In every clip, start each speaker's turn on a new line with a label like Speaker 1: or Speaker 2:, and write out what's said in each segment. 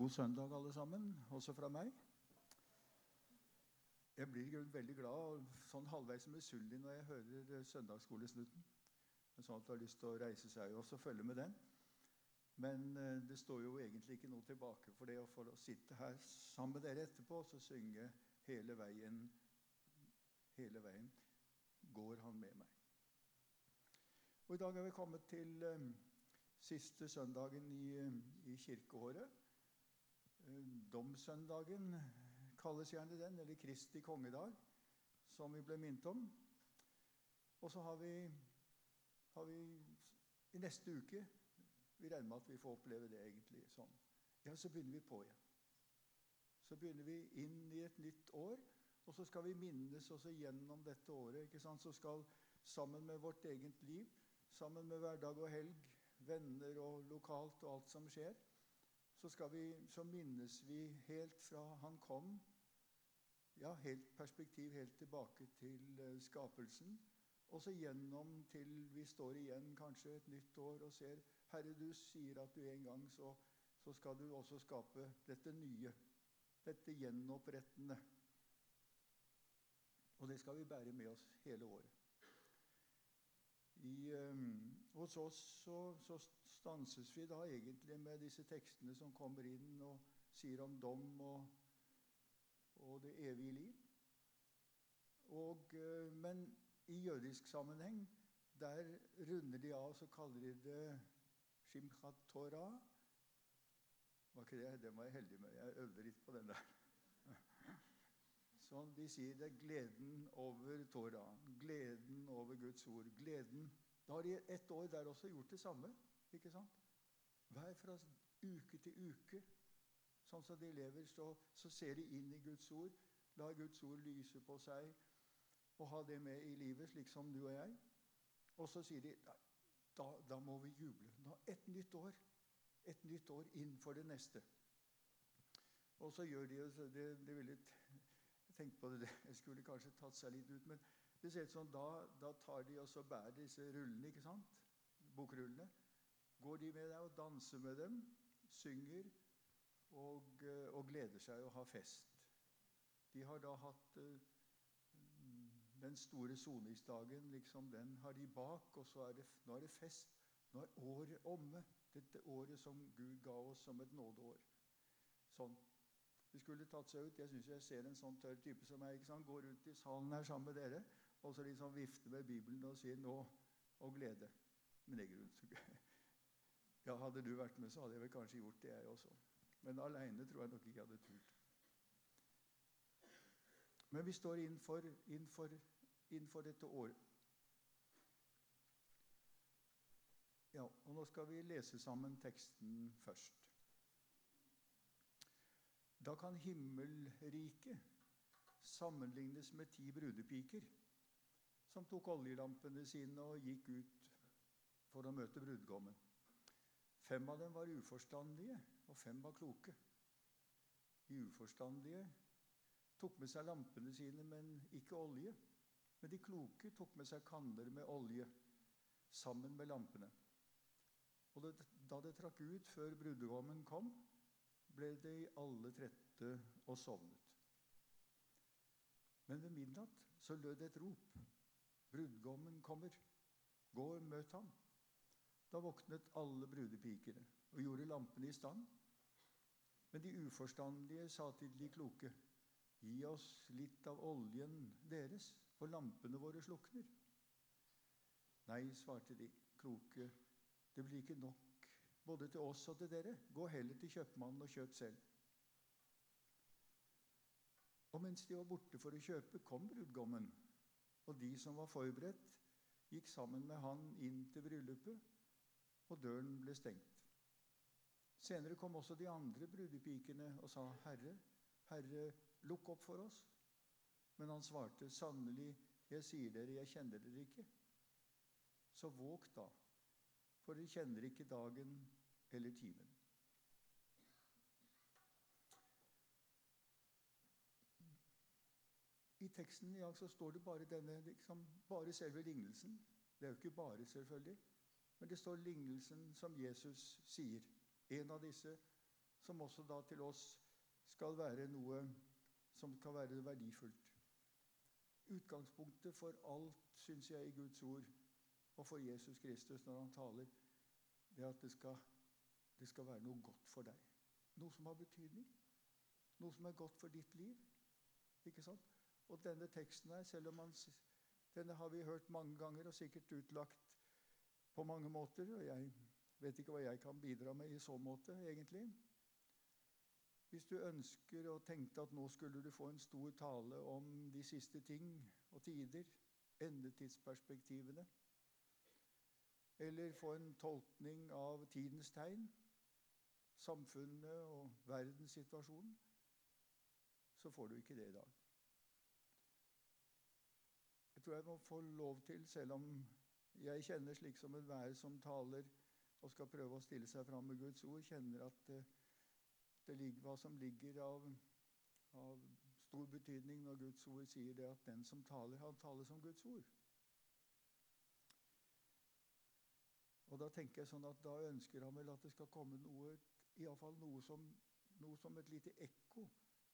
Speaker 1: God søndag, alle sammen, også fra meg. Jeg blir veldig glad og sånn halvveis misunnelig når jeg hører eh, søndagsskolesnutten. Sånn at du har lyst til å reise seg og følge med den. Men eh, det står jo egentlig ikke noe tilbake for det å få sitte her sammen med dere etterpå og så synge hele veien Hele veien går han med meg. Og I dag er vi kommet til um, siste søndagen i, i kirkeåret. Domssøndagen kalles gjerne den, eller Kristi kongedag, som vi ble minnet om. Og så har vi, har vi i neste uke Vi regner med at vi får oppleve det egentlig sånn. Ja, så begynner vi på igjen. Så begynner vi inn i et nytt år, og så skal vi minnes også gjennom dette året. ikke sant? Så skal sammen med vårt eget liv, sammen med hverdag og helg, venner og lokalt og alt som skjer, så, vi, så minnes vi helt fra han kom ja, helt perspektiv helt tilbake til uh, skapelsen. Og så gjennom til vi står igjen kanskje et nytt år og ser Herre, du sier at du en gang så, så skal du også skape dette nye. Dette gjenopprettende. Og det skal vi bære med oss hele året. I, um, hos oss så, så, stanses vi da egentlig med disse tekstene som kommer inn og sier om dom og og det evige liv. Og, eh, men i jødisk sammenheng der runder de av så kaller de det Shimchat Torah. Var ikke det? Den var jeg heldig med. Jeg øvde litt på den der. Sånn, De sier det er gleden over Torah, gleden over Guds ord. gleden. Da har de ett år der også gjort det samme. ikke sant? Hver fra uke til uke Sånn som de lever, så, så ser de inn i Guds ord. La Guds ord lyse på seg og ha det med i livet, slik som du og jeg. Og så sier de da, da må vi juble. Nå, et nytt år. Et nytt år innenfor det neste. Og så gjør de det, det ville tenkt på det, Jeg skulle kanskje tatt seg litt ut, men det ser ut som da, da tar de og bærer disse rullene, ikke sant? Bokrullene. Går de med deg og danser med dem, synger, og, eh, og, gleder seg og har fest. De har da hatt uh, den store soningsdagen, liksom, den har de bak, og så er det, nå er det fest. Nå er året omme. Dette året som Gud ga oss som et nådeår. Sånn. Det skulle tatt seg ut. Jeg syns jeg ser en sånn tørr type som meg. ikke sant? Går rundt i salen her sammen med dere og så liksom vifte med Bibelen og sier 'nå' og glede. Men det er grunn. Ja, hadde du vært med, så hadde jeg vel kanskje gjort det, jeg også. Men aleine tror jeg nok ikke jeg hadde turt. Men vi står innenfor, innenfor, innenfor dette året. Ja, og Nå skal vi lese sammen teksten først. Da kan himmelriket sammenlignes med ti brudepiker som tok oljelampene sine og gikk ut for å møte brudgommen. Fem av dem var uforstandige, og fem var kloke. De uforstandige tok med seg lampene sine, men ikke olje. Men de kloke tok med seg kanner med olje sammen med lampene. Og det, da det trakk ut før brudgommen kom, ble de alle trette og sovnet. Men ved midnatt så lød det et rop. Brudgommen kommer. Gå og møt ham. Da våknet alle brudepikene og gjorde lampene i stand. Men de uforstandige sa til de kloke, gi oss litt av oljen deres, for lampene våre slukner. Nei, svarte de kloke, det blir ikke nok både til oss og til dere. Gå heller til kjøpmannen og kjøp selv. Og mens de var borte for å kjøpe, kom brudgommen. Og de som var forberedt, gikk sammen med han inn til bryllupet og døren ble stengt. Senere kom også de andre brudepikene og sa, 'Herre, Herre, lukk opp for oss.' Men han svarte, 'Sannelig, jeg sier dere, jeg kjenner dere ikke.' Så våg da, for dere kjenner ikke dagen eller timen. I teksten i dag så står det bare denne, liksom, bare selve lignelsen. Det er jo ikke bare, selvfølgelig. Men det står lignelsen som Jesus sier. En av disse som også da til oss skal være noe som kan være verdifullt. Utgangspunktet for alt, syns jeg, i Guds ord og for Jesus Kristus når han taler, det er at det skal, det skal være noe godt for deg. Noe som har betydning. Noe som er godt for ditt liv. Ikke sant? Og denne teksten her, selv om man, denne har vi hørt mange ganger og sikkert utlagt på mange måter, og jeg vet ikke hva jeg kan bidra med i så måte, egentlig. Hvis du ønsker og tenkte at nå skulle du få en stor tale om de siste ting og tider, endetidsperspektivene, eller få en tolkning av tidens tegn, samfunnet og verdenssituasjonen, så får du ikke det i dag. Jeg tror jeg må få lov til, selv om jeg kjenner slik som enhver som taler og skal prøve å stille seg fram med Guds ord, kjenner at det, det ligger, hva som ligger av, av stor betydning når Guds ord sier det at den som taler, han taler som Guds ord. Og da tenker jeg sånn at da ønsker han vel at det skal komme noe, iallfall noe som, noe som et lite ekko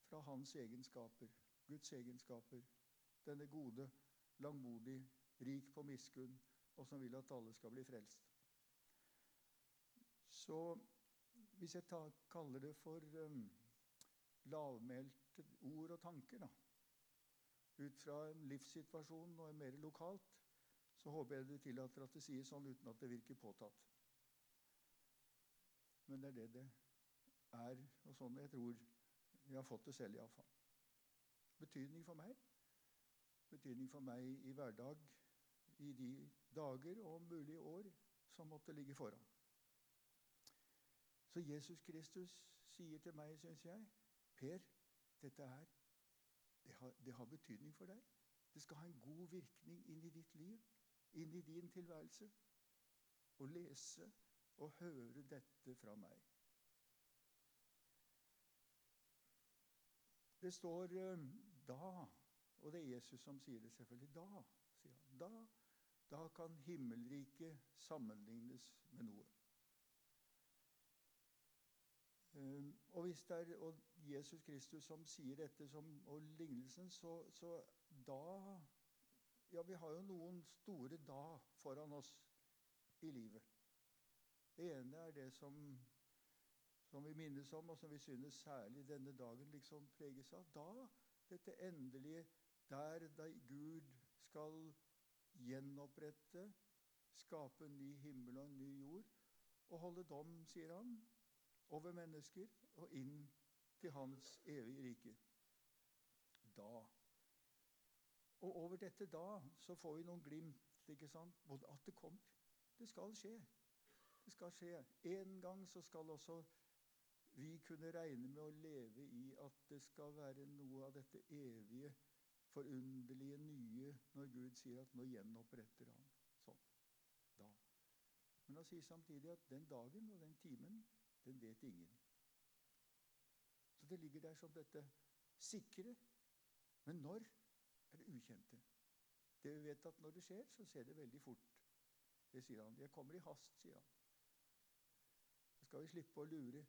Speaker 1: fra hans egenskaper, Guds egenskaper. Denne gode, langmodig, rik på miskunn, og som vil at alle skal bli frelst. Så hvis jeg tar, kaller det for um, lavmælte ord og tanker, da, ut fra en livssituasjon og mer lokalt, så håper jeg du tillater at det sies sånn uten at det virker påtatt. Men det er det det er, og sånn jeg tror jeg har fått det selv iallfall. Betydning for meg. Betydning for meg i hverdag, i de dager og om mulig år som måtte ligge foran. Så Jesus Kristus sier til meg, syns jeg, Per, dette her, det har, det har betydning for deg. Det skal ha en god virkning inn i ditt liv inn i din tilværelse og lese og høre dette fra meg. Det står eh, da, og det er Jesus som sier det selvfølgelig. Da, sier han. Da, da kan himmelriket sammenlignes med noe. Um, og hvis det er og Jesus Kristus som sier dette som, og lignelsen, så, så da ja, vi har jo noen store da foran oss i livet. Det ene er det som, som vi minnes om, og som vi synes særlig denne dagen liksom preges av. Da, dette endelige der Gud skal gjenopprette, skape en ny himmel og en ny jord, og holde dom, sier han, over mennesker og inn til hans evige rike. Da og over dette da så får vi noen glimt. ikke sant? Både at det kommer. Det skal skje. Det skal skje. En gang så skal også vi kunne regne med å leve i at det skal være noe av dette evige, forunderlige nye når Gud sier at nå gjenoppretter han. Sånn. Da. Men han sier samtidig at den dagen og den timen, den vet ingen. Så det ligger der som dette sikre. Men når? er det ukjente. Det vi vet at Når det skjer, så skjer det veldig fort. Det sier han. Jeg kommer i hast, sier han. Så skal vi slippe å lure.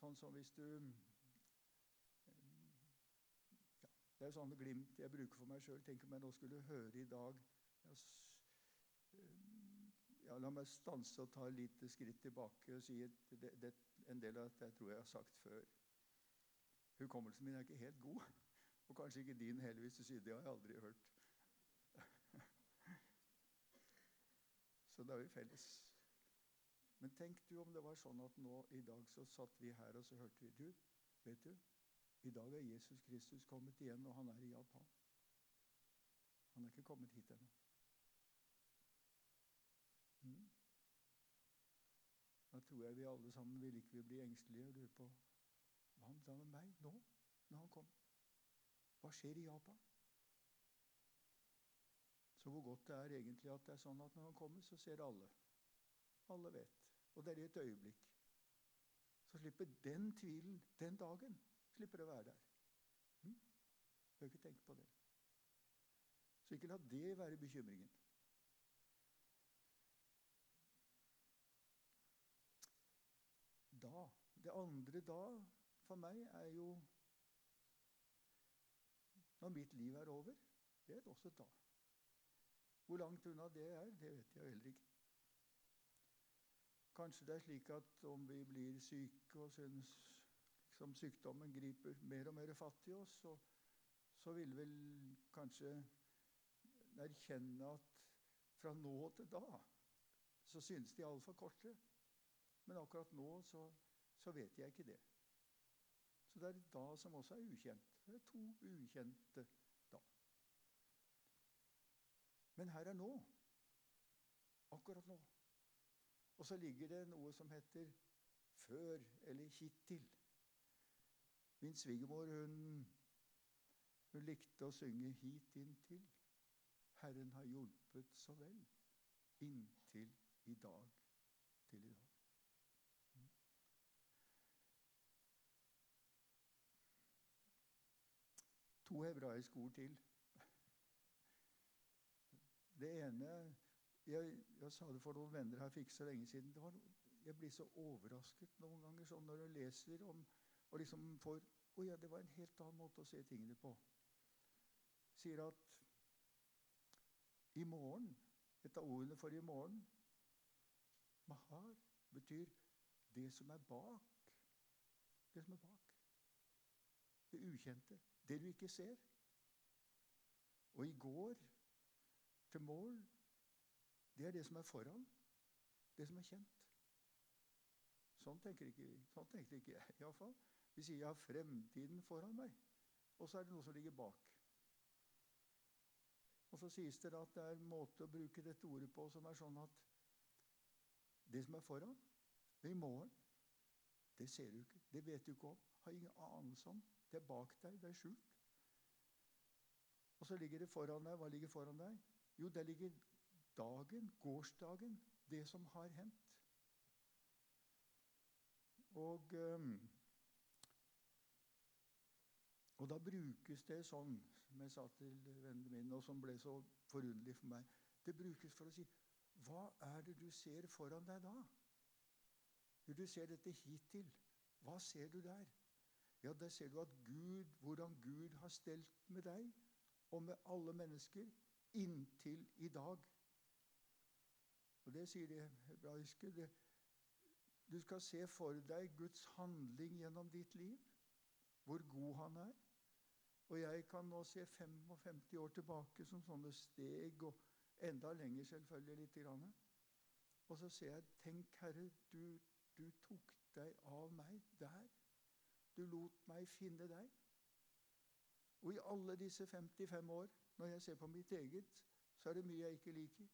Speaker 1: Sånn som hvis du ja, Det er sånne glimt jeg bruker for meg sjøl. Tenk om jeg nå skulle høre i dag ja, La meg stanse og ta et lite skritt tilbake og si at det, det, en del av dette tror jeg har sagt før. Hukommelsen min er ikke helt god. Og kanskje ikke din heller, hvis du sier det har jeg aldri hørt. Så da er vi felles. Men tenk du om det var sånn at nå i dag så satt vi her og så hørte vi Du, vet du, i dag er Jesus Kristus kommet igjen, og han er i Japan. Han er ikke kommet hit ennå. Mm. Da tror jeg vi alle sammen vil ikke bli engstelige og lure på hva han sa med meg nå, når han kommer. Hva skjer i Japan? Så hvor godt det er egentlig at det er sånn at når han kommer, så ser alle. Alle vet. Og det er i et øyeblikk. Så slipper den tvilen den dagen slipper å være der. Du Bør ikke tenke på det. Så ikke la det være bekymringen. Da det andre da for meg er jo når mitt liv er over. Det er også da. Hvor langt unna det er, det vet jeg heller ikke. Kanskje det er slik at om vi blir syke og syns liksom sykdommen griper mer og mer fatt i oss, så, så vil vel kanskje erkjenne at fra nå til da så synes de altfor korte. Men akkurat nå så, så vet jeg ikke det. Så det er da som også er ukjent. Det er to ukjente da. Men her er nå. Akkurat nå. Og så ligger det noe som heter før eller hittil. Min svigermor hun, hun likte å synge 'Hit inntil'. Herren har hjulpet så vel. Inntil i dag. Til i dag. To hebraiske ord til. Det ene jeg, jeg, sa det for noen venner her for ikke så lenge siden. Var, jeg blir så overrasket noen ganger sånn når jeg leser om og liksom får Å ja, det var en helt annen måte å se tingene på. Sier at i morgen Et av ordene for i morgen Mahar betyr det som er bak. Det som er bak. Det ukjente. Det du ikke ser. Og i går til mål det er det som er foran. Det som er kjent. Sånn tenker ikke, sånn tenker ikke jeg, iallfall. Vi sier jeg har fremtiden foran meg, og så er det noe som ligger bak. Og så sies det at det er en måte å bruke dette ordet på som er sånn at det som er foran, i morgen. Det ser du ikke. Det vet du ikke om. Har ingen anelse om. Det er bak deg. Det er skjult. Og så ligger det foran deg. Hva ligger foran deg? Jo, der ligger dagen, gårsdagen, det som har hendt. Og, um, og da brukes det sånn, som jeg sa til vennene mine, og som ble så forunderlig for meg Det brukes for å si Hva er det du ser foran deg da? Du ser dette hittil. Hva ser du der? Ja, Der ser du at Gud, hvordan Gud har stelt med deg og med alle mennesker inntil i dag. Og det sier de hebraiske. Det, du skal se for deg Guds handling gjennom ditt liv, hvor god han er. Og jeg kan nå se 55 år tilbake som sånne steg, og enda lenger selvfølgelig lite grann. Og så ser jeg Tenk, Herre, du, du tok deg av meg der. Du lot meg finne deg. Og i alle disse 55 år, når jeg ser på mitt eget, så er det mye jeg ikke liker.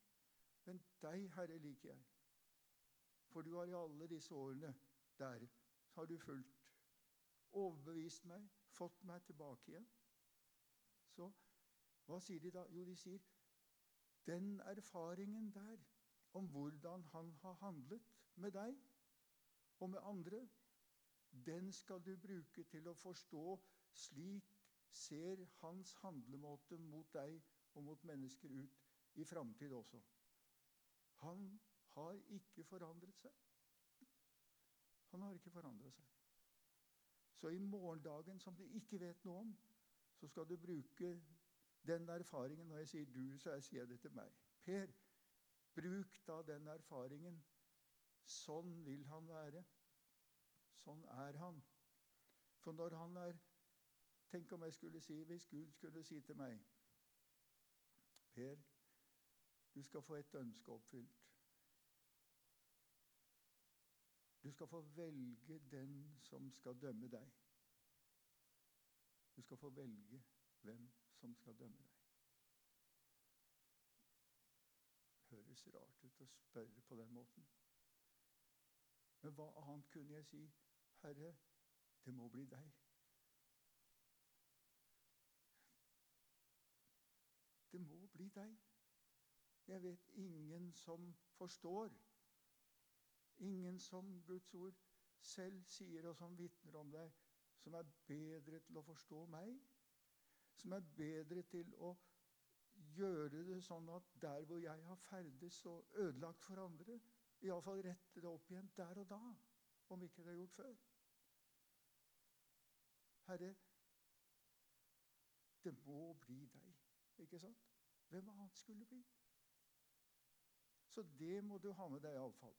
Speaker 1: Men deg, Herre, liker jeg. For du har i alle disse årene der så har du fulgt, overbevist meg, fått meg tilbake igjen. Så hva sier de da? Jo, de sier den erfaringen der om hvordan han har handlet med deg og med andre, den skal du bruke til å forstå slik ser hans handlemåte mot deg og mot mennesker ut i framtid også. Han har ikke forandret seg. Han har ikke forandret seg. Så i morgendagen, som du ikke vet noe om, så skal du bruke den erfaringen. Når jeg sier 'du', så jeg sier jeg det til meg. Per, bruk da den erfaringen. Sånn vil han være. Sånn er han. For når han er Tenk om jeg skulle si, hvis Gud skulle si til meg Per, du skal få et ønske oppfylt. Du skal få velge den som skal dømme deg. Du skal få velge hvem som skal dømme deg. Det Høres rart ut å spørre på den måten. Men hva annet kunne jeg si? Herre, det må bli deg. Det må bli deg. Jeg vet ingen som forstår. Ingen som Guds ord selv sier, og som vitner om deg, som er bedre til å forstå meg. Som er bedre til å gjøre det sånn at der hvor jeg har ferdes og ødelagt for andre, iallfall rette det opp igjen der og da, om ikke det er gjort før. Herre, det må bli deg. Ikke sant? Hvem annet skulle bli? Så det må du ha med deg iallfall.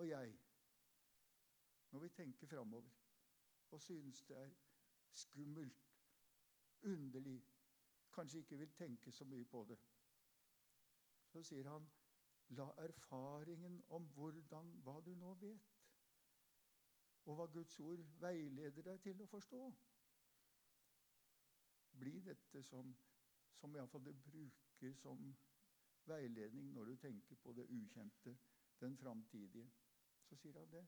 Speaker 1: Og jeg, når vi tenker framover og synes det er skummelt, underlig, kanskje ikke vil tenke så mye på det, så sier han La erfaringen om hvordan, hva du nå vet, og hva Guds ord veileder deg til å forstå, bli dette som, som iallfall det bruker som veiledning når du tenker på det ukjente, den framtidige. Så sier han det.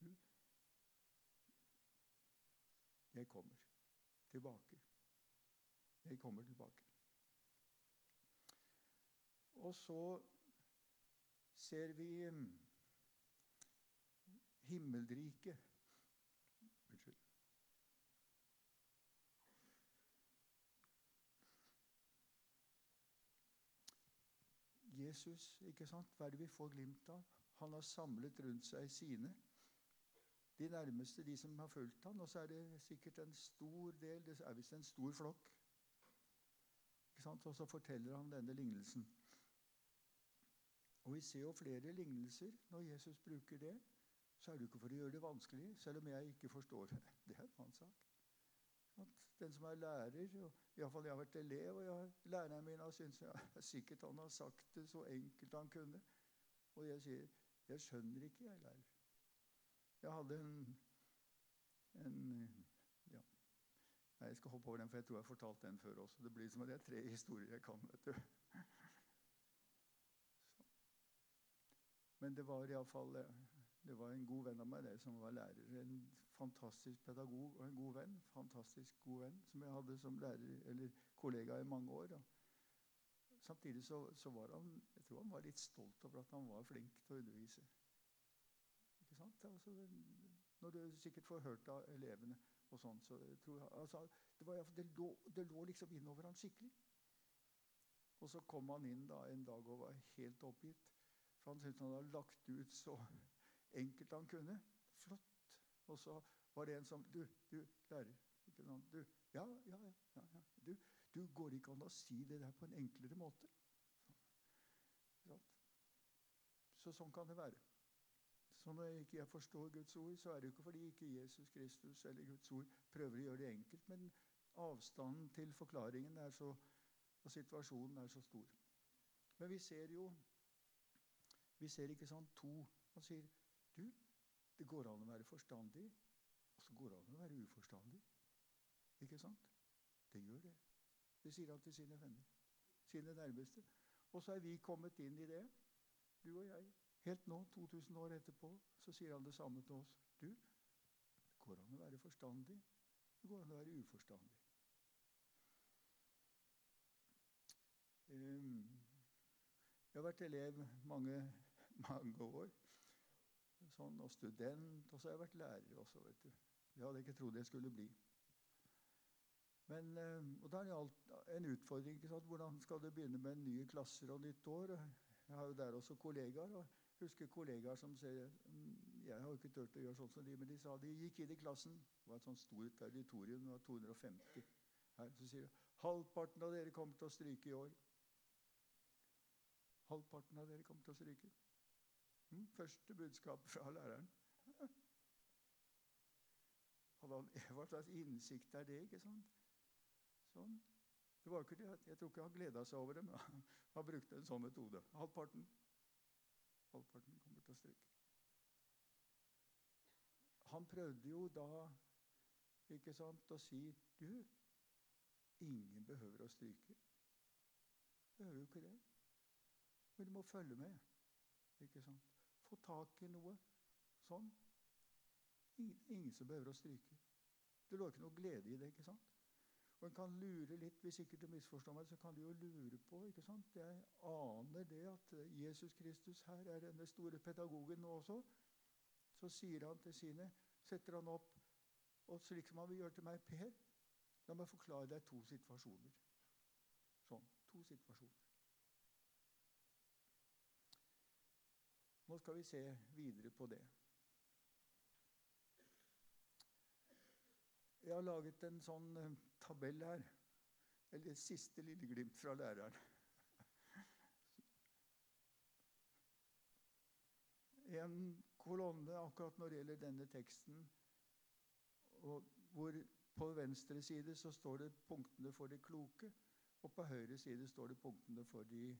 Speaker 1: Du, jeg kommer tilbake. Jeg kommer tilbake. Og så ser vi mm, himmelriket. Unnskyld. Jesus, ikke sant? hva er det vi får glimt av? Han har samlet rundt seg sine. De nærmeste, de som har fulgt han, Og så er det sikkert en stor del Det er visst en stor flokk. Ikke sant? Og så forteller han denne lignelsen. Og Vi ser jo flere lignelser når Jesus bruker det. Så er det ikke for å gjøre det vanskelig, selv om jeg ikke forstår det. Det er en annen sak. At den som er lærer, og iallfall jeg har vært elev, og jeg, læreren min har syntes ja, sikkert han har sagt det så enkelt han kunne. Og jeg sier jeg skjønner ikke, jeg, lærer. Jeg hadde en, en ja. Nei, Jeg skal hoppe over den, for jeg tror jeg har fortalt den før også. Det blir som at det er tre historier jeg kan. vet du. Men det var iallfall det var en god venn av meg det som var lærer. En fantastisk pedagog og en god venn. Fantastisk god venn som jeg hadde som lærer eller kollega i mange år. Da. Samtidig så, så, var han jeg tror han var litt stolt over at han var flink til å undervise. Ikke sant? Altså, når du sikkert får hørt av elevene og sånn, så tror jeg altså, det, det, lå, det lå liksom innover han skikkelig. Og så kom han inn da en dag og var helt oppgitt. For han syntes han hadde lagt ut så enkelt han kunne. Flott. Og så var det en som Du, du, lærer. Du, ja, ja, ja, ja. Du, du går ikke an å si det der på en enklere måte. Så sånn kan det være. Så når jeg ikke forstår Guds ord, så er det jo ikke fordi ikke Jesus Kristus eller Guds ord prøver å gjøre det enkelt, men avstanden til forklaringen så, og situasjonen er så stor. Men vi ser jo vi ser ikke sånn to Han sier du, det går an å være forstandig, og så går det an å være uforstandig. Ikke sant? Det gjør det. Det sier han til sine venner, sine nærmeste. Og så er vi kommet inn i det, du og jeg. Helt nå, 2000 år etterpå, så sier han det samme til oss. Du, det går an å være forstandig. Det går an å være uforstandig. Um, jeg har vært elev mange, mange år sånn, og student. Og så har jeg vært lærer også. vet du. Jeg hadde ikke trodd jeg skulle bli. Men, eh, og Da er det en utfordring. Hvordan skal du begynne med nye klasser og nytt år? Jeg har jo der også kollegaer. og husker kollegaer som sier mm, Jeg har ikke turt å gjøre sånn som de, men de sa de gikk inn i klassen. Det var et sånt stort auditorium, det var 250 her. Så sier de halvparten av dere kommer til å stryke i år. Halvparten av dere kommer til å stryke. Hm? første budskap fra læreren. Hva slags innsikt er det? ikke sant? Sånn. Det var ikke. Jeg tror ikke han gleda seg over det, men han brukte en sånn metode. Halvparten. Halvparten kommer til å stryke. Han prøvde jo da ikke sant, å si Du, ingen behøver å stryke. Behøver jo ikke det. Men du må følge med. Ikke sant? få tak i noe sånn. Ingen, ingen som behøver å stryke. Det lå ikke noe glede i det. ikke sant? Og en kan lure litt, Hvis ikke du misforstår meg, så kan du jo lure på ikke sant? Jeg aner det at Jesus Kristus her er denne store pedagogen nå også. Så sier han til sine, setter han opp og slik som han vil gjøre til meg, Per, la meg forklare deg to situasjoner. Sånn. To situasjoner. Nå skal vi se videre på det. Jeg har laget en sånn eh, tabell her. Eller siste lille glimt fra læreren. En kolonne akkurat når det gjelder denne teksten, hvor på venstre side så står det punktene for de kloke, og på høyre side står det punktene for de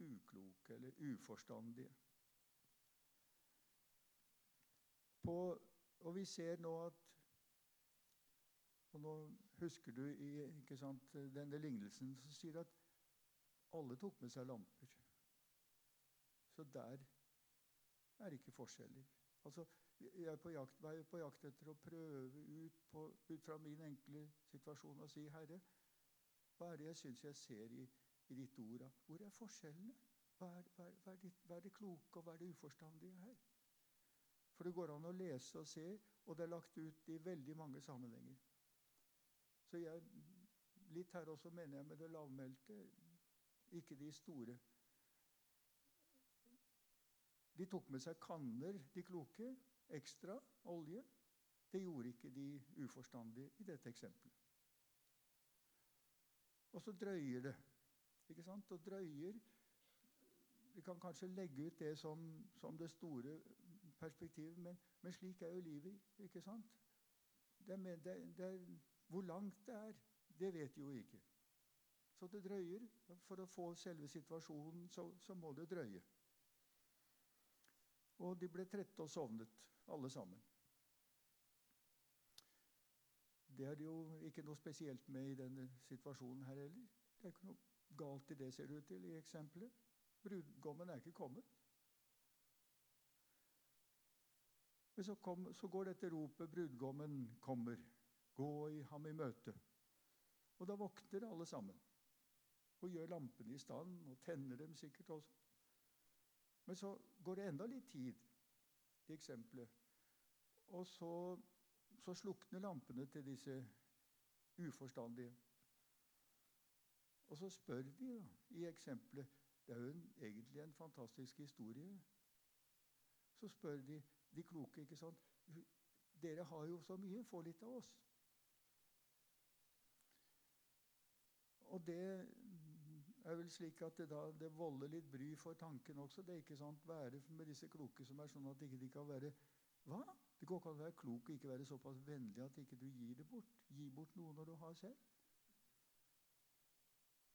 Speaker 1: ukloke eller uforstandige. På, og vi ser nå at og Nå husker du i sant, denne lignelsen som sier at alle tok med seg lamper. Så der er det ikke forskjeller. Altså, jeg er på jakt, er på jakt etter å prøve ut, på, ut fra min enkle situasjon og si Herre, hva er det jeg syns jeg ser i, i ditt ord? Hvor er forskjellene? Hva er, hva, er, hva, er det, hva er, det, kloke, og hva er det uforstandige her? For det går an å lese og se, og det er lagt ut i veldig mange sammenhenger. Så jeg, litt her også mener jeg med det lavmælte, ikke de store. De tok med seg kanner, de kloke, ekstra olje. Det gjorde ikke de uforstandige i dette eksempelet. Og så drøyer det. ikke sant? Og drøyer Vi kan kanskje legge ut det som, som det store perspektivet, men, men, slik er jo livet. ikke sant? Det er, det, det er hvor langt det er, det vet de jo ikke. Så det drøyer. For å få selve situasjonen så, så må det drøye. Og de ble trette og sovnet, alle sammen. Det er det jo ikke noe spesielt med i denne situasjonen her heller. Det er ikke noe galt i det, ser det ut til, i eksempelet. Brudgommen er ikke kommet. Men så, kom, så går dette ropet 'Brudgommen kommer'. Gå i ham i møte. Og da våkner alle sammen og gjør lampene i stand og tenner dem sikkert også. Men så går det enda litt tid i eksempelet. Og så, så slukner lampene til disse uforstandige. Og så spør de da, i eksempelet Det er jo en, egentlig en fantastisk historie. Så spør de de kloke, ikke sant Dere har jo så mye, få litt av oss. Og det er vel slik at det, da, det volder litt bry for tanken også. Det er ikke sant være med disse kloke som er sånn at ikke de kan være Hva? Det går ikke an å være klok og ikke være såpass vennlig at ikke du gir det bort. Gi bort noe når du har selv.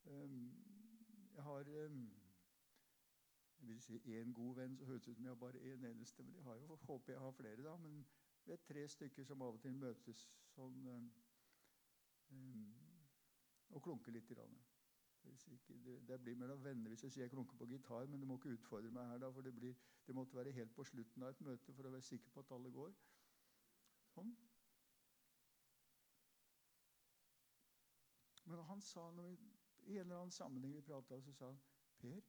Speaker 1: Um, jeg har um, jeg vil si én god venn, så høres det ut som jeg har bare én eneste. Men jeg har jo, håper jeg har flere, da. Men det er tre stykker som av og til møtes sånn um, og klunke litt. Det, det, blir mellom venner hvis jeg sier jeg klunker på gitar, men du må ikke utfordre meg her, da, for det, blir, det, måtte være helt på slutten av et møte for å være sikker på at alle går. Sånn. Men han sa når i en eller annen sammenheng vi prata, så sa han Per,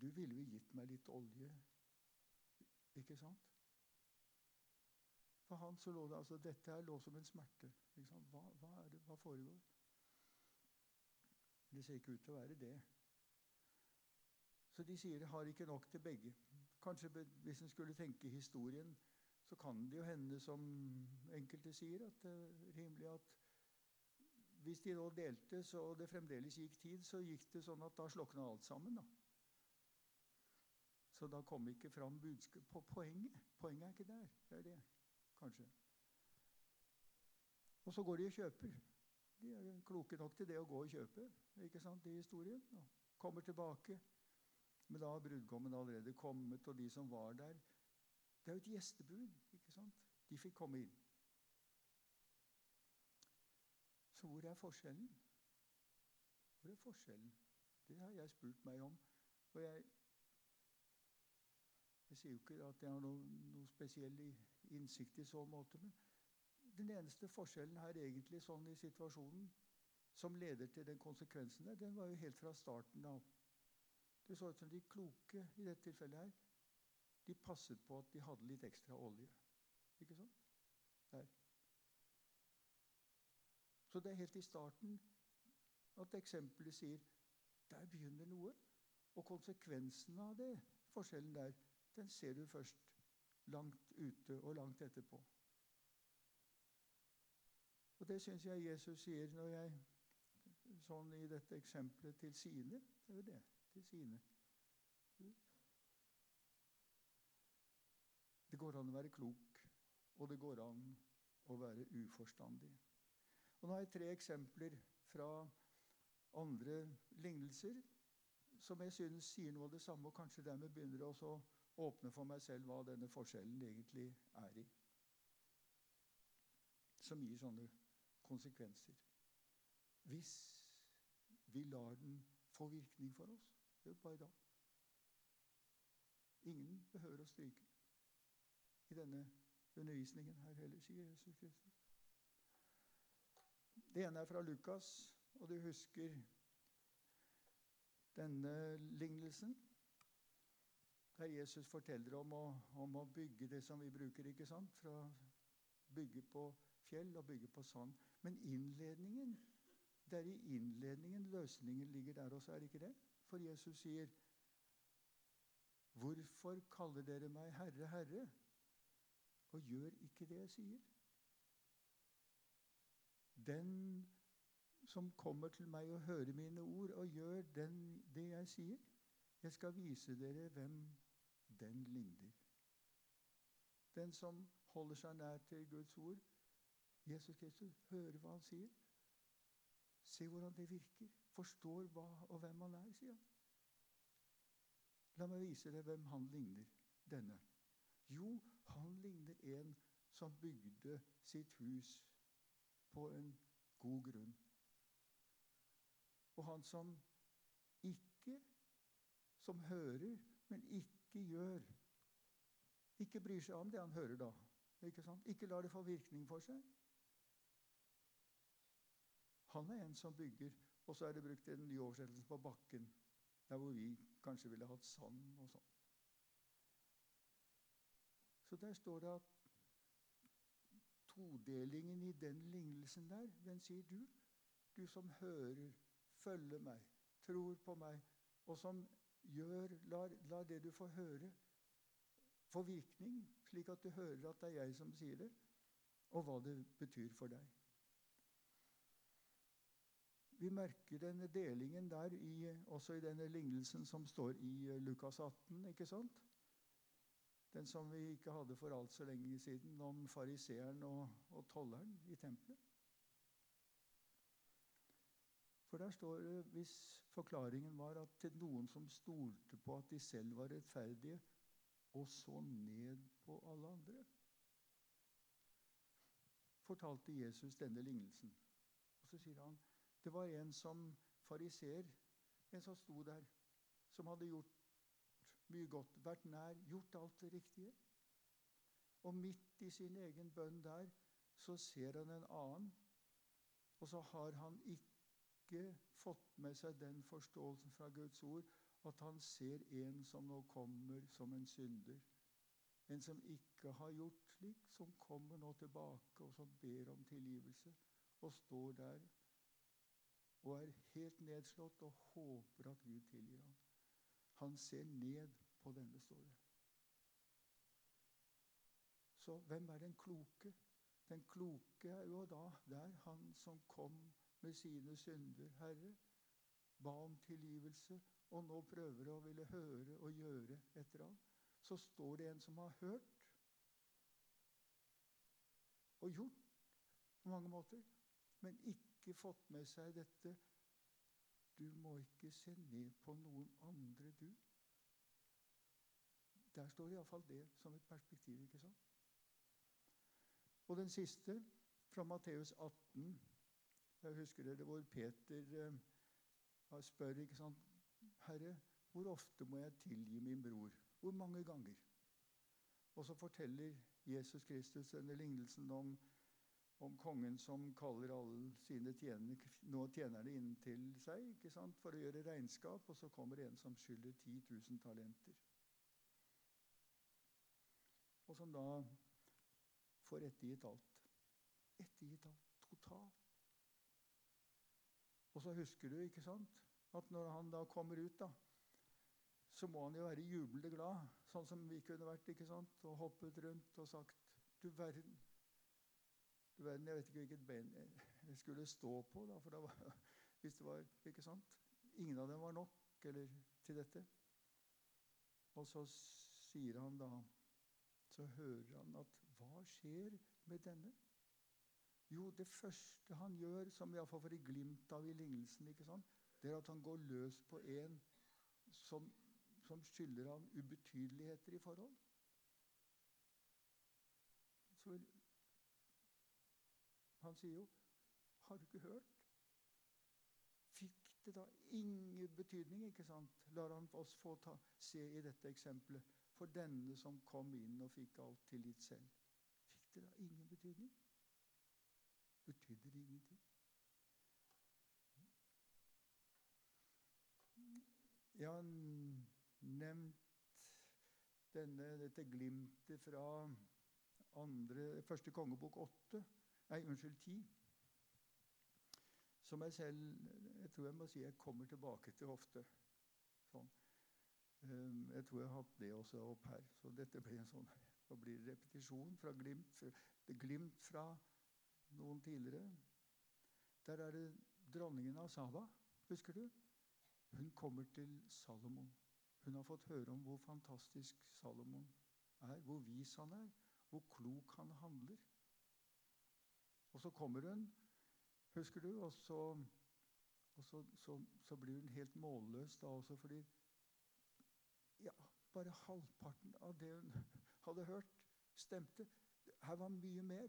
Speaker 1: du ville jo gitt meg litt olje, ikke sant? For han så lå det altså, Dette her lå som en smerte. Hva, hva, det, hva foregår? Det ser ikke ut til å være det. Så de sier de har ikke nok til begge. Kanskje Hvis en skulle tenke historien, så kan det jo hende, som enkelte sier, at det er rimelig at hvis de nå delte, så det fremdeles gikk tid, så gikk det sånn at da slokna alt sammen. da. Så da kom ikke fram budskapet på poenget. Poenget er ikke der. Det er det, kanskje. Og så går de og kjøper. De er kloke nok til det å gå og kjøpe ikke sant, i historien. Og kommer tilbake. Men da har brudgommen allerede kommet, og de som var der Det er jo et gjestebud. ikke sant? De fikk komme inn. Så hvor er forskjellen? Hvor er forskjellen? Det har jeg spurt meg om. Og jeg, jeg sier jo ikke at jeg har noe, noe spesiell innsikt i så måte, men den eneste forskjellen her egentlig sånn i situasjonen som leder til den konsekvensen der, den var jo helt fra starten av. Det så ut som de kloke i dette tilfellet her, de passet på at de hadde litt ekstra olje. Ikke sant? Der. Så det er helt i starten at eksempelet sier der begynner noe. Og konsekvensen av det, forskjellen der, den ser du først langt ute og langt etterpå. Og det syns jeg Jesus sier når jeg sånn i dette eksempelet til sine. Det er jo det. Til sine. Det går an å være klok, og det går an å være uforstandig. Og Nå har jeg tre eksempler fra andre lignelser som jeg synes sier noe av det samme, og kanskje dermed begynner det også å åpne for meg selv hva denne forskjellen egentlig er i. Som gir sånne konsekvenser. Hvis vi lar den få virkning for oss. Det er jo bare da. Ingen behøver å stryke i denne undervisningen her heller, sier Jesus Kristus. Det ene er fra Lukas, og du husker denne lignelsen. Der Jesus forteller om å, om å bygge det som vi bruker, ikke sant? Fra bygge på fjell og bygge på sand. Men innledningen det er i innledningen løsningen ligger der også, er det ikke det? For Jesus sier, 'Hvorfor kaller dere meg Herre, Herre?' og gjør ikke det jeg sier? Den som kommer til meg og hører mine ord og gjør den, det jeg sier, jeg skal vise dere hvem den ligner. Den som holder seg nær til Guds ord, Jesus Kristus, hører hva han sier. Se hvordan det virker. Forstår hva og hvem han er, sier han. La meg vise deg hvem han ligner, denne. Jo, han ligner en som bygde sitt hus på en god grunn. Og han som ikke som hører, men ikke gjør. Ikke bryr seg om det han hører da. Ikke, sant? ikke lar det få virkning for seg. Han er en som bygger. Og så er det brukt en ny oversettelse på bakken, der hvor vi kanskje ville hatt sand og sånn. Så der står det at todelingen i den lignelsen der, den sier du, du som hører, følger meg, tror på meg, og som gjør, lar, lar det du får høre, få virkning, slik at du hører at det er jeg som sier det, og hva det betyr for deg. Vi merker denne delingen der i, også i denne lignelsen som står i eh, Lukas 18. ikke sant? Den som vi ikke hadde for alt så lenge siden, om fariseeren og, og tolleren i tempelet. For der står det, hvis forklaringen var at til noen som stolte på at de selv var rettferdige, og så ned på alle andre, fortalte Jesus denne lignelsen. Og så sier han det var en som fariser, en som sto der, som hadde gjort mye godt, vært nær, gjort alt det riktige. Og midt i sin egen bønn der så ser han en annen, og så har han ikke fått med seg den forståelsen fra Guds ord at han ser en som nå kommer som en synder. En som ikke har gjort slik, som kommer nå tilbake og som ber om tilgivelse, og står der og er helt nedslått og håper at Gud tilgir ham. Han ser ned på denne, står det. Så hvem er den kloke? Den kloke er jo da der han som kom med sine synder, Herre, ba om tilgivelse, og nå prøver å ville høre og gjøre etter ham. Så står det en som har hørt og gjort på mange måter, men ikke ikke fått med seg dette. Du må ikke se ned på noen andre, du. Der står iallfall det som et perspektiv. ikke sant? Og den siste, fra Matteus 18. Jeg husker dere hvor Peter eh, spør ikke sant? Herre, hvor ofte må jeg tilgi min bror? Hvor mange ganger? Og så forteller Jesus Kristus denne lignelsen om om kongen som kaller alle sine tjenere, nå tjenerne inn til seg ikke sant, for å gjøre regnskap, og så kommer en som skylder 10 000 talenter. Og som da får ettergitt alt. Ettergitt alt. Totalt. Og så husker du ikke sant, at når han da kommer ut, da, så må han jo være jublende glad, sånn som vi kunne vært, ikke sant, og hoppet rundt og sagt Du verden, Jeg vet ikke hvilket ben jeg skulle stå på. da, for da var, hvis det var, ikke sant? Ingen av dem var nok eller, til dette. Og så sier han da Så hører han at Hva skjer med denne? Jo, det første han gjør, som iallfall får et glimt av i lignelsen, ikke sant? det er at han går løs på en som, som skylder han ubetydeligheter i forhold. Så han sier jo Har du ikke hørt? Fikk det da ingen betydning, ikke sant? Lar han oss få ta, se i dette eksempelet. For denne som kom inn og fikk alt tillit selv. Fikk det da ingen betydning? Betydde det ingenting? Jeg har nevnt denne, dette glimtet fra andre, første kongebok åtte Nei, unnskyld, ti. Som jeg selv jeg tror jeg må si jeg kommer tilbake til ofte. Sånn. Ehm, jeg tror jeg har hatt det også opp her. Så dette blir en sånn det blir det repetisjon fra glimt, glimt fra noen tidligere. Der er det dronningen av Saba. Husker du? Hun kommer til Salomon. Hun har fått høre om hvor fantastisk Salomon er, hvor vis han er, hvor klok han handler. Og så kommer hun, husker du, og så, og så, så, så blir hun helt målløs da også fordi ja, bare halvparten av det hun hadde hørt, stemte. Her var mye mer.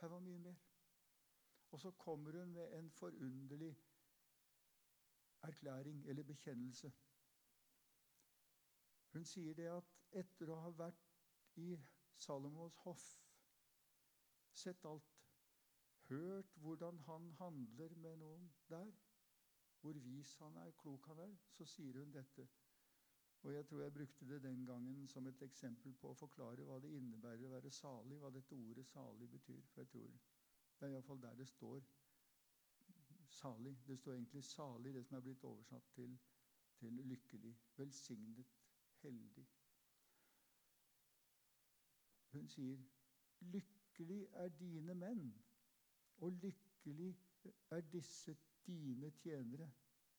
Speaker 1: Her var mye mer. Og så kommer hun med en forunderlig erklæring eller bekjennelse. Hun sier det at etter å ha vært i Salomos hoff, sett alt, hørt hvordan han handler med noen der, hvor vis han er, klok han er, så sier hun dette. Og jeg tror jeg brukte det den gangen som et eksempel på å forklare hva det innebærer å være salig, hva dette ordet 'salig' betyr. For jeg tror Det er iallfall der det står salig. Det står egentlig 'salig', det som er blitt oversatt til, til lykkelig. Velsignet, heldig. Hun sier 'lykkelig er dine menn', og lykkelig er disse dine tjenere,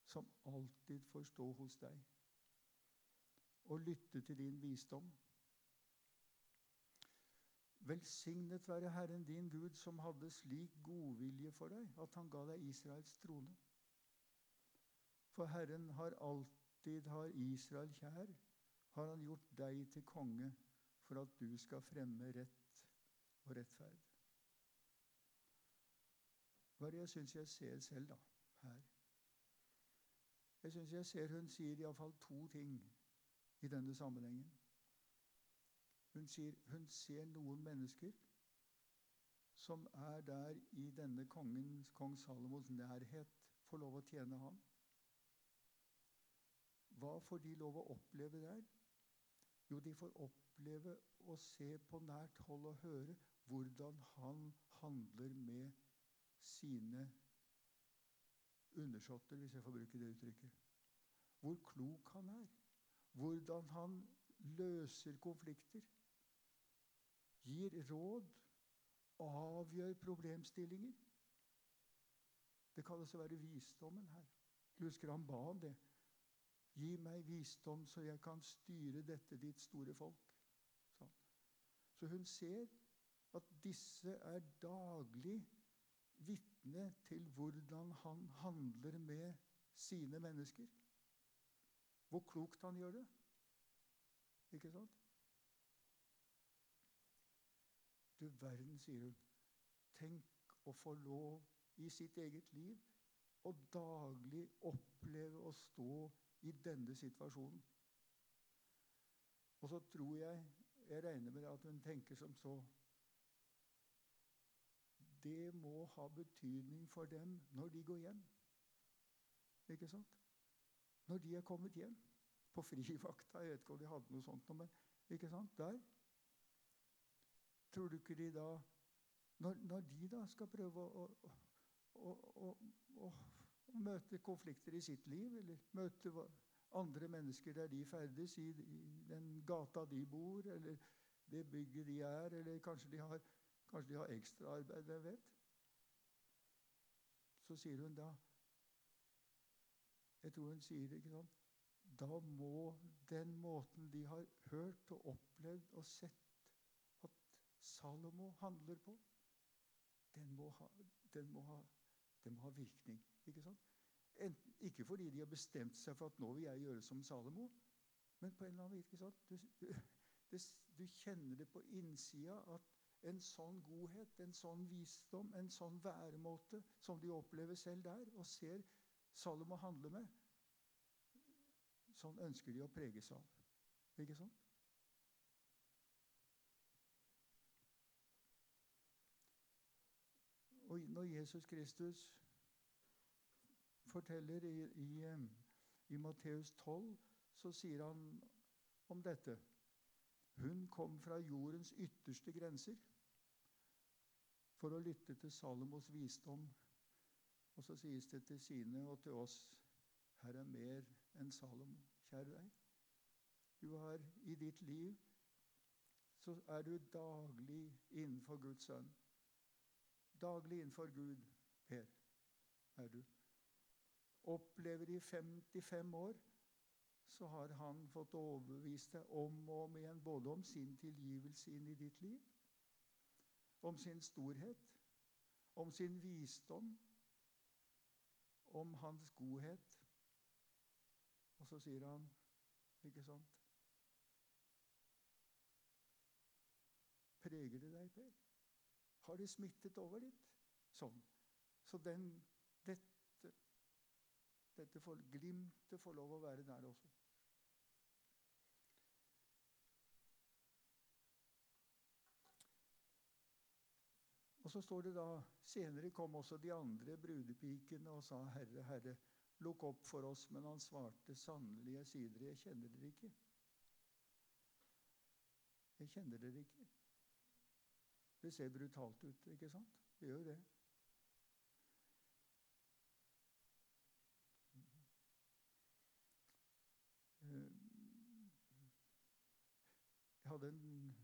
Speaker 1: som alltid får stå hos deg og lytte til din visdom. Velsignet være Herren din Gud, som hadde slik godvilje for deg at han ga deg Israels trone. For Herren har alltid har Israel kjær, har han gjort deg til konge for at du skal fremme rett og rettferd. Hva er det jeg syns jeg ser selv, da, her? Jeg syns jeg ser hun sier iallfall to ting i denne sammenhengen. Hun sier hun ser noen mennesker som er der i denne kongens, kong Salomos nærhet, får lov å tjene ham. Hva får de lov å oppleve der? Jo, de får oppleve å se på nært hold og høre hvordan han handler med sine undersåtter, hvis jeg får bruke det uttrykket. Hvor klok han er. Hvordan han løser konflikter gir råd, avgjør problemstillinger. Det kan å være visdommen her. Husker han ba om det. Gi meg visdom, så jeg kan styre dette ditt store folk. Så hun ser at disse er daglig vitne til hvordan han handler med sine mennesker. Hvor klokt han gjør det. Ikke sant? Du verden, sier hun. Tenk å få lov i sitt eget liv å daglig oppleve å stå i denne situasjonen. Og så tror jeg Jeg regner med at hun tenker som så Det må ha betydning for dem når de går hjem. Ikke sant? Når de er kommet hjem. På frivakta. Jeg vet ikke om de hadde noe sånt, men ikke sant? Der. Tror du ikke de da Når, når de da skal prøve å, å, å, å, møte konflikter i sitt liv, eller møte andre mennesker der de ferdes, i, i den gata de bor, eller det bygget de er, eller kanskje de har Kanskje de har ekstraarbeid, hvem vet? Så sier hun da Jeg tror hun sier det ikke sånn Da må den måten de har hørt og opplevd og sett at Salomo handler på, den må ha, den må ha, den må ha virkning. Ikke sant? Enten, ikke fordi de har bestemt seg for at nå vil jeg gjøre som Salomo, men på en eller annen vis sånn. du, du, du kjenner det på innsida at en sånn godhet, en sånn visdom, en sånn væremåte som de opplever selv der, og ser Salomo handle med, sånn ønsker de å preges av. Ikke sant? Og når Jesus Kristus forteller i, i, i Matteus 12, så sier han om dette Hun kom fra jordens ytterste grenser for å lytte til Salomos visdom. Og så sies det til sine og til oss her er mer enn Salomo. Kjære deg. Du har i ditt liv så er du daglig innenfor Guds sønn. Daglig innenfor Gud, Per, er du. Opplever i 55 år, så har han fått overbevist deg om og om igjen både om sin tilgivelse inn i ditt liv, om sin storhet, om sin visdom, om hans godhet. Og så sier han, ikke sant Preger det deg, Per? Har det smittet over litt? Sånn. Så den, dette får, glimtet får lov å være der også. Og så står det da Senere kom også de andre brudepikene og sa, 'Herre, Herre, lukk opp for oss.' Men han svarte, 'Sannelig, jeg sier dere, jeg kjenner dere ikke.' Jeg kjenner dere ikke. Det ser brutalt ut, ikke sant? Det gjør det. Jeg hadde en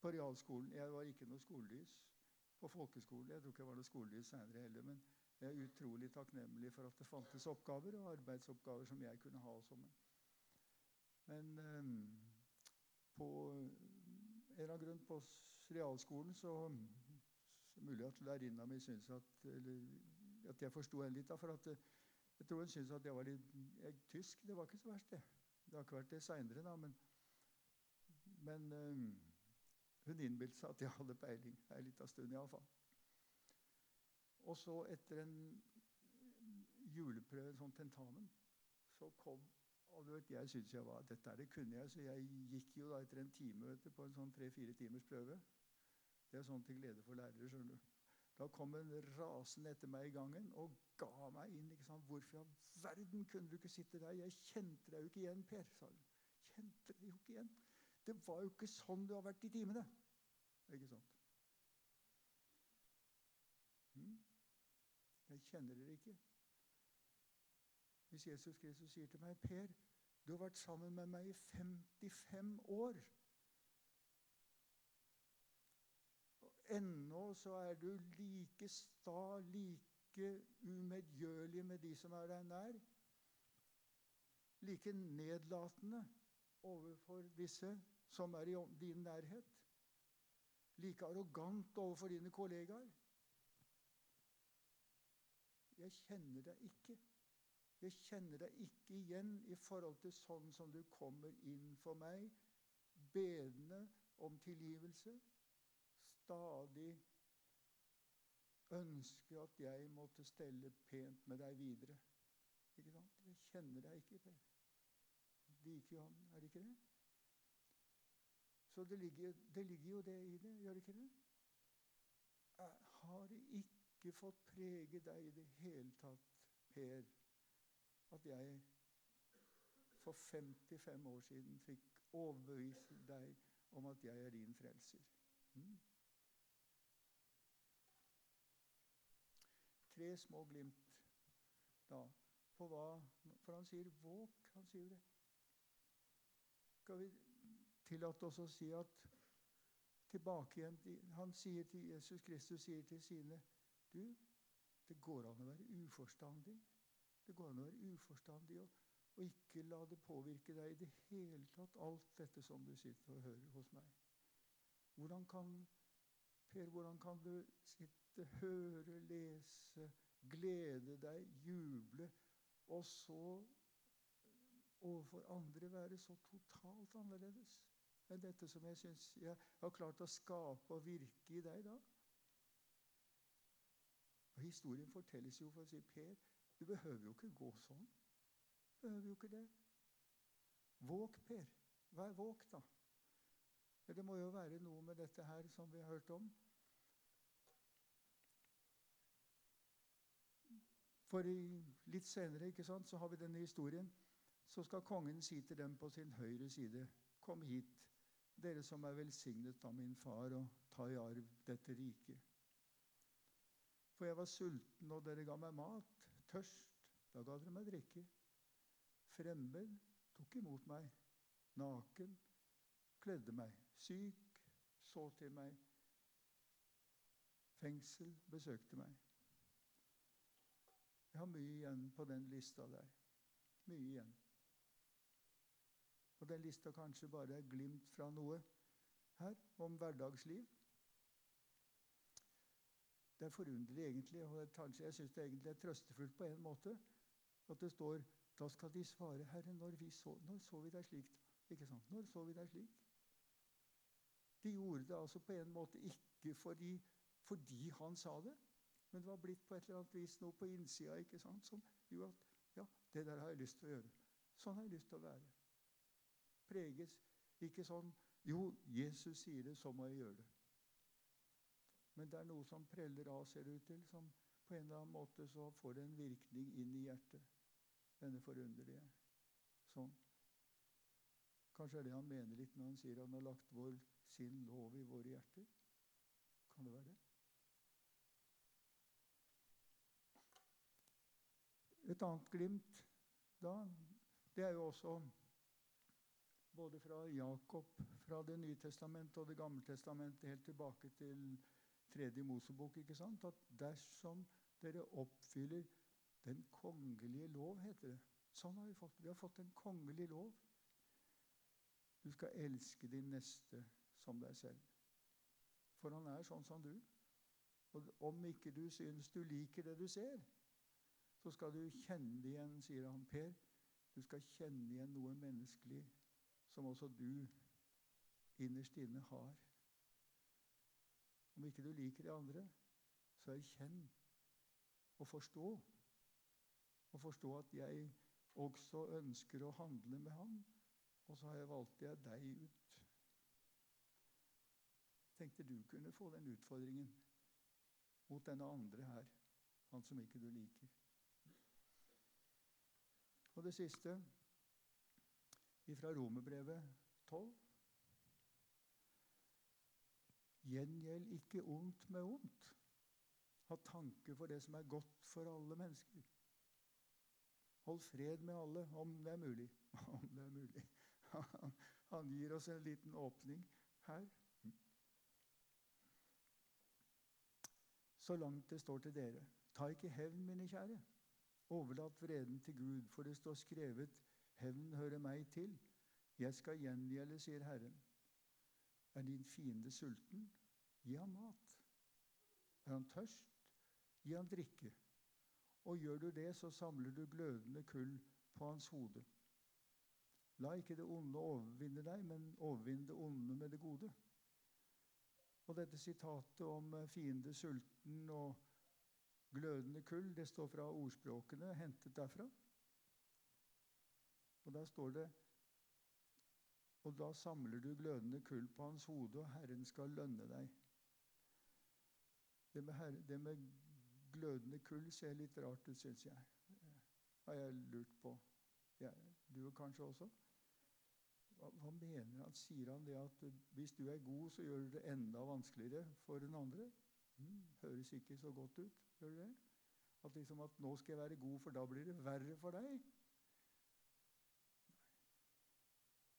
Speaker 1: på realskolen Jeg var ikke noe skolelys på folkeskole. Jeg tror ikke jeg var noe skolelys seinere heller. Men jeg er utrolig takknemlig for at det fantes oppgaver og arbeidsoppgaver som jeg kunne ha også. Men, um, på en eller annen grunn på realskolen så, så mulig at lærerinna mi syntes at, eller, at jeg forsto henne litt. da, for at Jeg tror hun syntes at jeg var litt jeg, tysk. Det var ikke så verst, det. Det har ikke vært det seinere. Men, men um, hun innbilte seg at jeg hadde peiling ei lita stund iallfall. Og så etter en juleprøve, en sånn tentamen, så kom og du vet, Jeg syntes jeg var, dette det kunne jeg, så jeg gikk jo da etter en time på en sånn tre-fire timers prøve. Det er sånn til glede for lærere. skjønner du. Da kom hun rasende etter meg i gangen og ga meg inn. ikke sant? 'Hvorfor i all verden kunne du ikke sitte der?' 'Jeg kjente deg jo ikke igjen, Per', sa hun. Kjente deg jo ikke igjen. Det var jo ikke sånn du har vært i timene. Ikke sant? Hmm? Jeg kjenner dere ikke. Hvis Jesus Kristus sier til meg, 'Per, du har vært sammen med meg i 55 år' og Ennå så er du like sta, like umedgjørlig med de som er deg nær. Like nedlatende overfor disse som er i din nærhet. Like arrogant overfor dine kollegaer. Jeg kjenner deg ikke. Jeg kjenner deg ikke igjen i forhold til sånn som du kommer inn for meg, bedende om tilgivelse stadig ønske at jeg måtte stelle pent med deg videre. Ikke sant? Jeg kjenner deg ikke, Per. Like Johan, er det ikke det? Så det ligger, det ligger, jo det i det, gjør det ikke det? Jeg har det ikke fått prege deg i det hele tatt, Per, at jeg for 55 år siden fikk overbevise deg om at jeg er din frelser? Mm. tre små glimt da, på hva For han sier 'våk'. Han sier det. Skal vi tillate oss å si at tilbake igjen Han sier til Jesus Kristus sier til sine Du, det går an å være uforstandig. Det går an å være uforstandig og, og ikke la det påvirke deg i det hele tatt, alt dette som du sitter og hører hos meg. Hvordan kan Per, hvordan kan du sitte, høre, lese, glede deg, juble, og så overfor andre være så totalt annerledes enn dette som jeg syns jeg har klart å skape og virke i deg da? Og Historien fortelles jo for å si Per, du behøver jo ikke gå sånn. Du behøver jo ikke det. Våg, Per. Vær våk, da. Det må jo være noe med dette her som vi har hørt om. For litt senere ikke sant, så har vi denne historien. Så skal kongen si til dem på sin høyre side.: Kom hit, dere som er velsignet av min far, og ta i arv dette riket. For jeg var sulten, og dere ga meg mat. Tørst, da ga dere meg drikke. Fremmed tok imot meg. Naken kledde meg. Syk så til meg. Fengsel besøkte meg. Jeg har mye igjen på den lista der. Mye igjen. Og den lista kanskje bare er glimt fra noe her om hverdagsliv. Det er forunderlig egentlig, og kanskje jeg syns det er trøstefullt på en måte, at det står da skal de svare, Herre, når, så, når så vi deg slik? Ikke sant? Når så vi deg slik? De gjorde det altså på en måte ikke fordi, fordi han sa det, men det var blitt på et eller annet vis noe på innsida ikke sant, som gjorde at ja, det der har jeg lyst til å gjøre. Sånn har jeg lyst til å være. Preges ikke sånn Jo, Jesus sier det, så må jeg gjøre det. Men det er noe som preller av, ser det ut til, som på en eller annen måte så får det en virkning inn i hjertet. Denne forunderlige. Sånn. Kanskje er det han mener litt når han sier han har lagt vår, sin lov i våre hjerter? Kan det være det? Et annet glimt da, det er jo også både fra Jakob, fra Det nye testamentet og Det gamle testamentet helt tilbake til tredje Mosebok, ikke sant? at dersom dere oppfyller den kongelige lov, heter det. Sånn har vi fått. Vi har fått en kongelig lov. Du skal elske din neste som deg selv. For han er sånn som du. Og om ikke du syns du liker det du ser, så skal du kjenne igjen, sier han Per. Du skal kjenne igjen noe menneskelig som også du innerst inne har. Om ikke du liker de andre, så erkjenn og forstå. Og forstå at jeg også ønsker å handle med ham, og så har jeg valgt jeg deg ut. Tenkte du kunne få den utfordringen mot denne andre her, han som ikke du liker. Og det siste fra Romerbrevet 12. Gjengjeld ikke ondt med ondt. Ha tanke for det som er godt for alle mennesker. Hold fred med alle, om det er mulig. Om det er mulig. Han gir oss en liten åpning her. Så langt det står til dere. Ta ikke hevn, mine kjære. Overlat vreden til Gud, for det står skrevet:" Hevn hører meg til. Jeg skal gjengjelde, sier Herren. Er din fiende sulten? Gi ham mat. Er han tørst? Gi ham drikke. Og gjør du det, så samler du glødende kull på hans hode. La ikke det onde overvinne deg, men overvinn det onde med det gode. Og dette sitatet om fiende sulten og Glødende kull, det står fra ordspråkene, hentet derfra. Og da står det Og da samler du glødende kull på hans hode, og Herren skal lønne deg. Det med, herre, det med glødende kull ser litt rart ut, syns jeg. Har jeg lurt på. Ja, du kanskje også? Hva, hva, mener han? Sier han det at hvis du er god, så gjør du det enda vanskeligere for den andre? Mm, høres ikke så godt ut. Gjør du det? At liksom at 'nå skal jeg være god, for da blir det verre for deg'.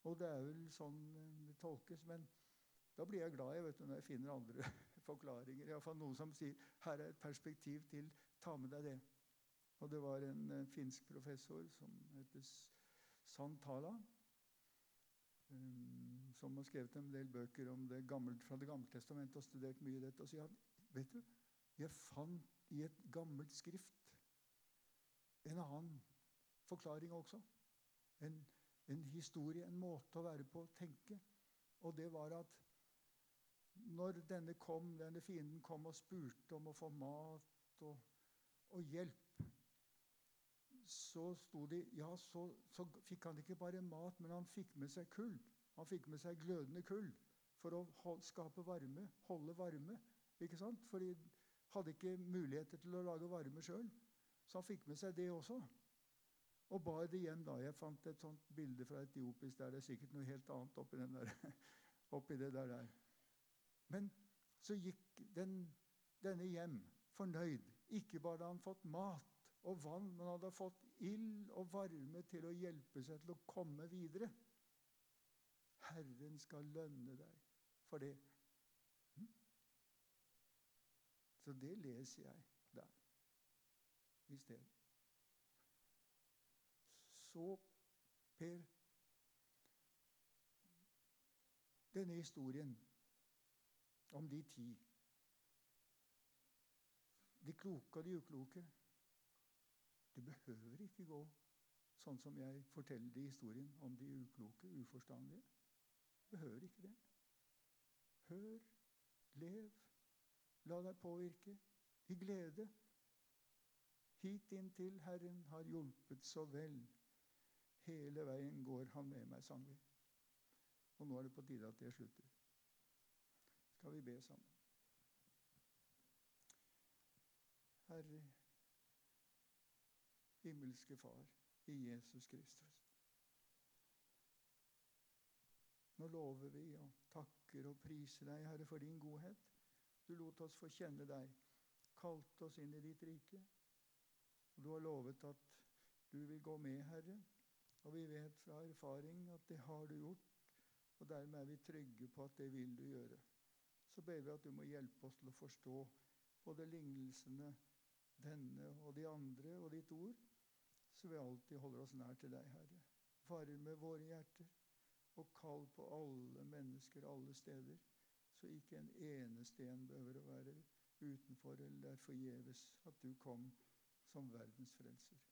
Speaker 1: Og det er vel sånn det tolkes. Men Da blir jeg glad jeg vet når jeg finner andre forklaringer. Iallfall noen som sier her er et perspektiv til. Ta med deg det. Og det var en uh, finsk professor som heter Santala, um, som har skrevet en del bøker om det gamle, fra Det gamle testamentet og studert mye i dette. Og sier han vet du, jeg fant i et gammelt skrift en annen forklaring også. En, en historie, en måte å være på, tenke. Og det var at når denne kom, denne fienden kom og spurte om å få mat og, og hjelp, så sto de Ja, så, så, fikk han ikke bare mat, men han fikk med seg kull. Han fikk med seg glødende kull for å hold, skape varme, holde varme. Ikke sant? For de hadde ikke muligheter til å lage varme sjøl. Så han fikk med seg det også. Og bar det hjem da. Jeg fant et sånt bilde fra Etiopisk der det er sikkert noe helt annet oppi, der, oppi det der. der. Men så gikk den, denne hjem fornøyd. Ikke bare hadde han fått mat og vann, men hadde fått ild og varme til å hjelpe seg til å komme videre. Herren skal lønne deg for det. Hm? Så det leser jeg der i stedet. Så, Per Denne historien om de ti. De kloke og de ukloke. Du behøver ikke gå sånn som jeg forteller det i historien om de ukloke, uforstandige. Behøver ikke det. Hør, lev, la deg påvirke i glede. Hit inntil Herren har hjulpet så vel. Hele veien går han med meg, sang vi. Og nå er det på tide at det slutter skal vi be sammen. Herre, himmelske Far, i Jesus Kristus. Nå lover vi og takker og priser deg, Herre, for din godhet. Du lot oss få kjenne deg, kalte oss inn i ditt rike. Og du har lovet at du vil gå med, Herre. Og vi vet fra erfaring at det har du gjort. Og dermed er vi trygge på at det vil du gjøre så ber vi at du må hjelpe oss til å forstå både lignelsene, denne og de andre og ditt ord, så vi alltid holder oss nær til deg, Herre. Varme våre hjerter og kall på alle mennesker alle steder, så ikke en eneste en behøver å være utenfor eller er forgjeves at du kom som verdens frelser.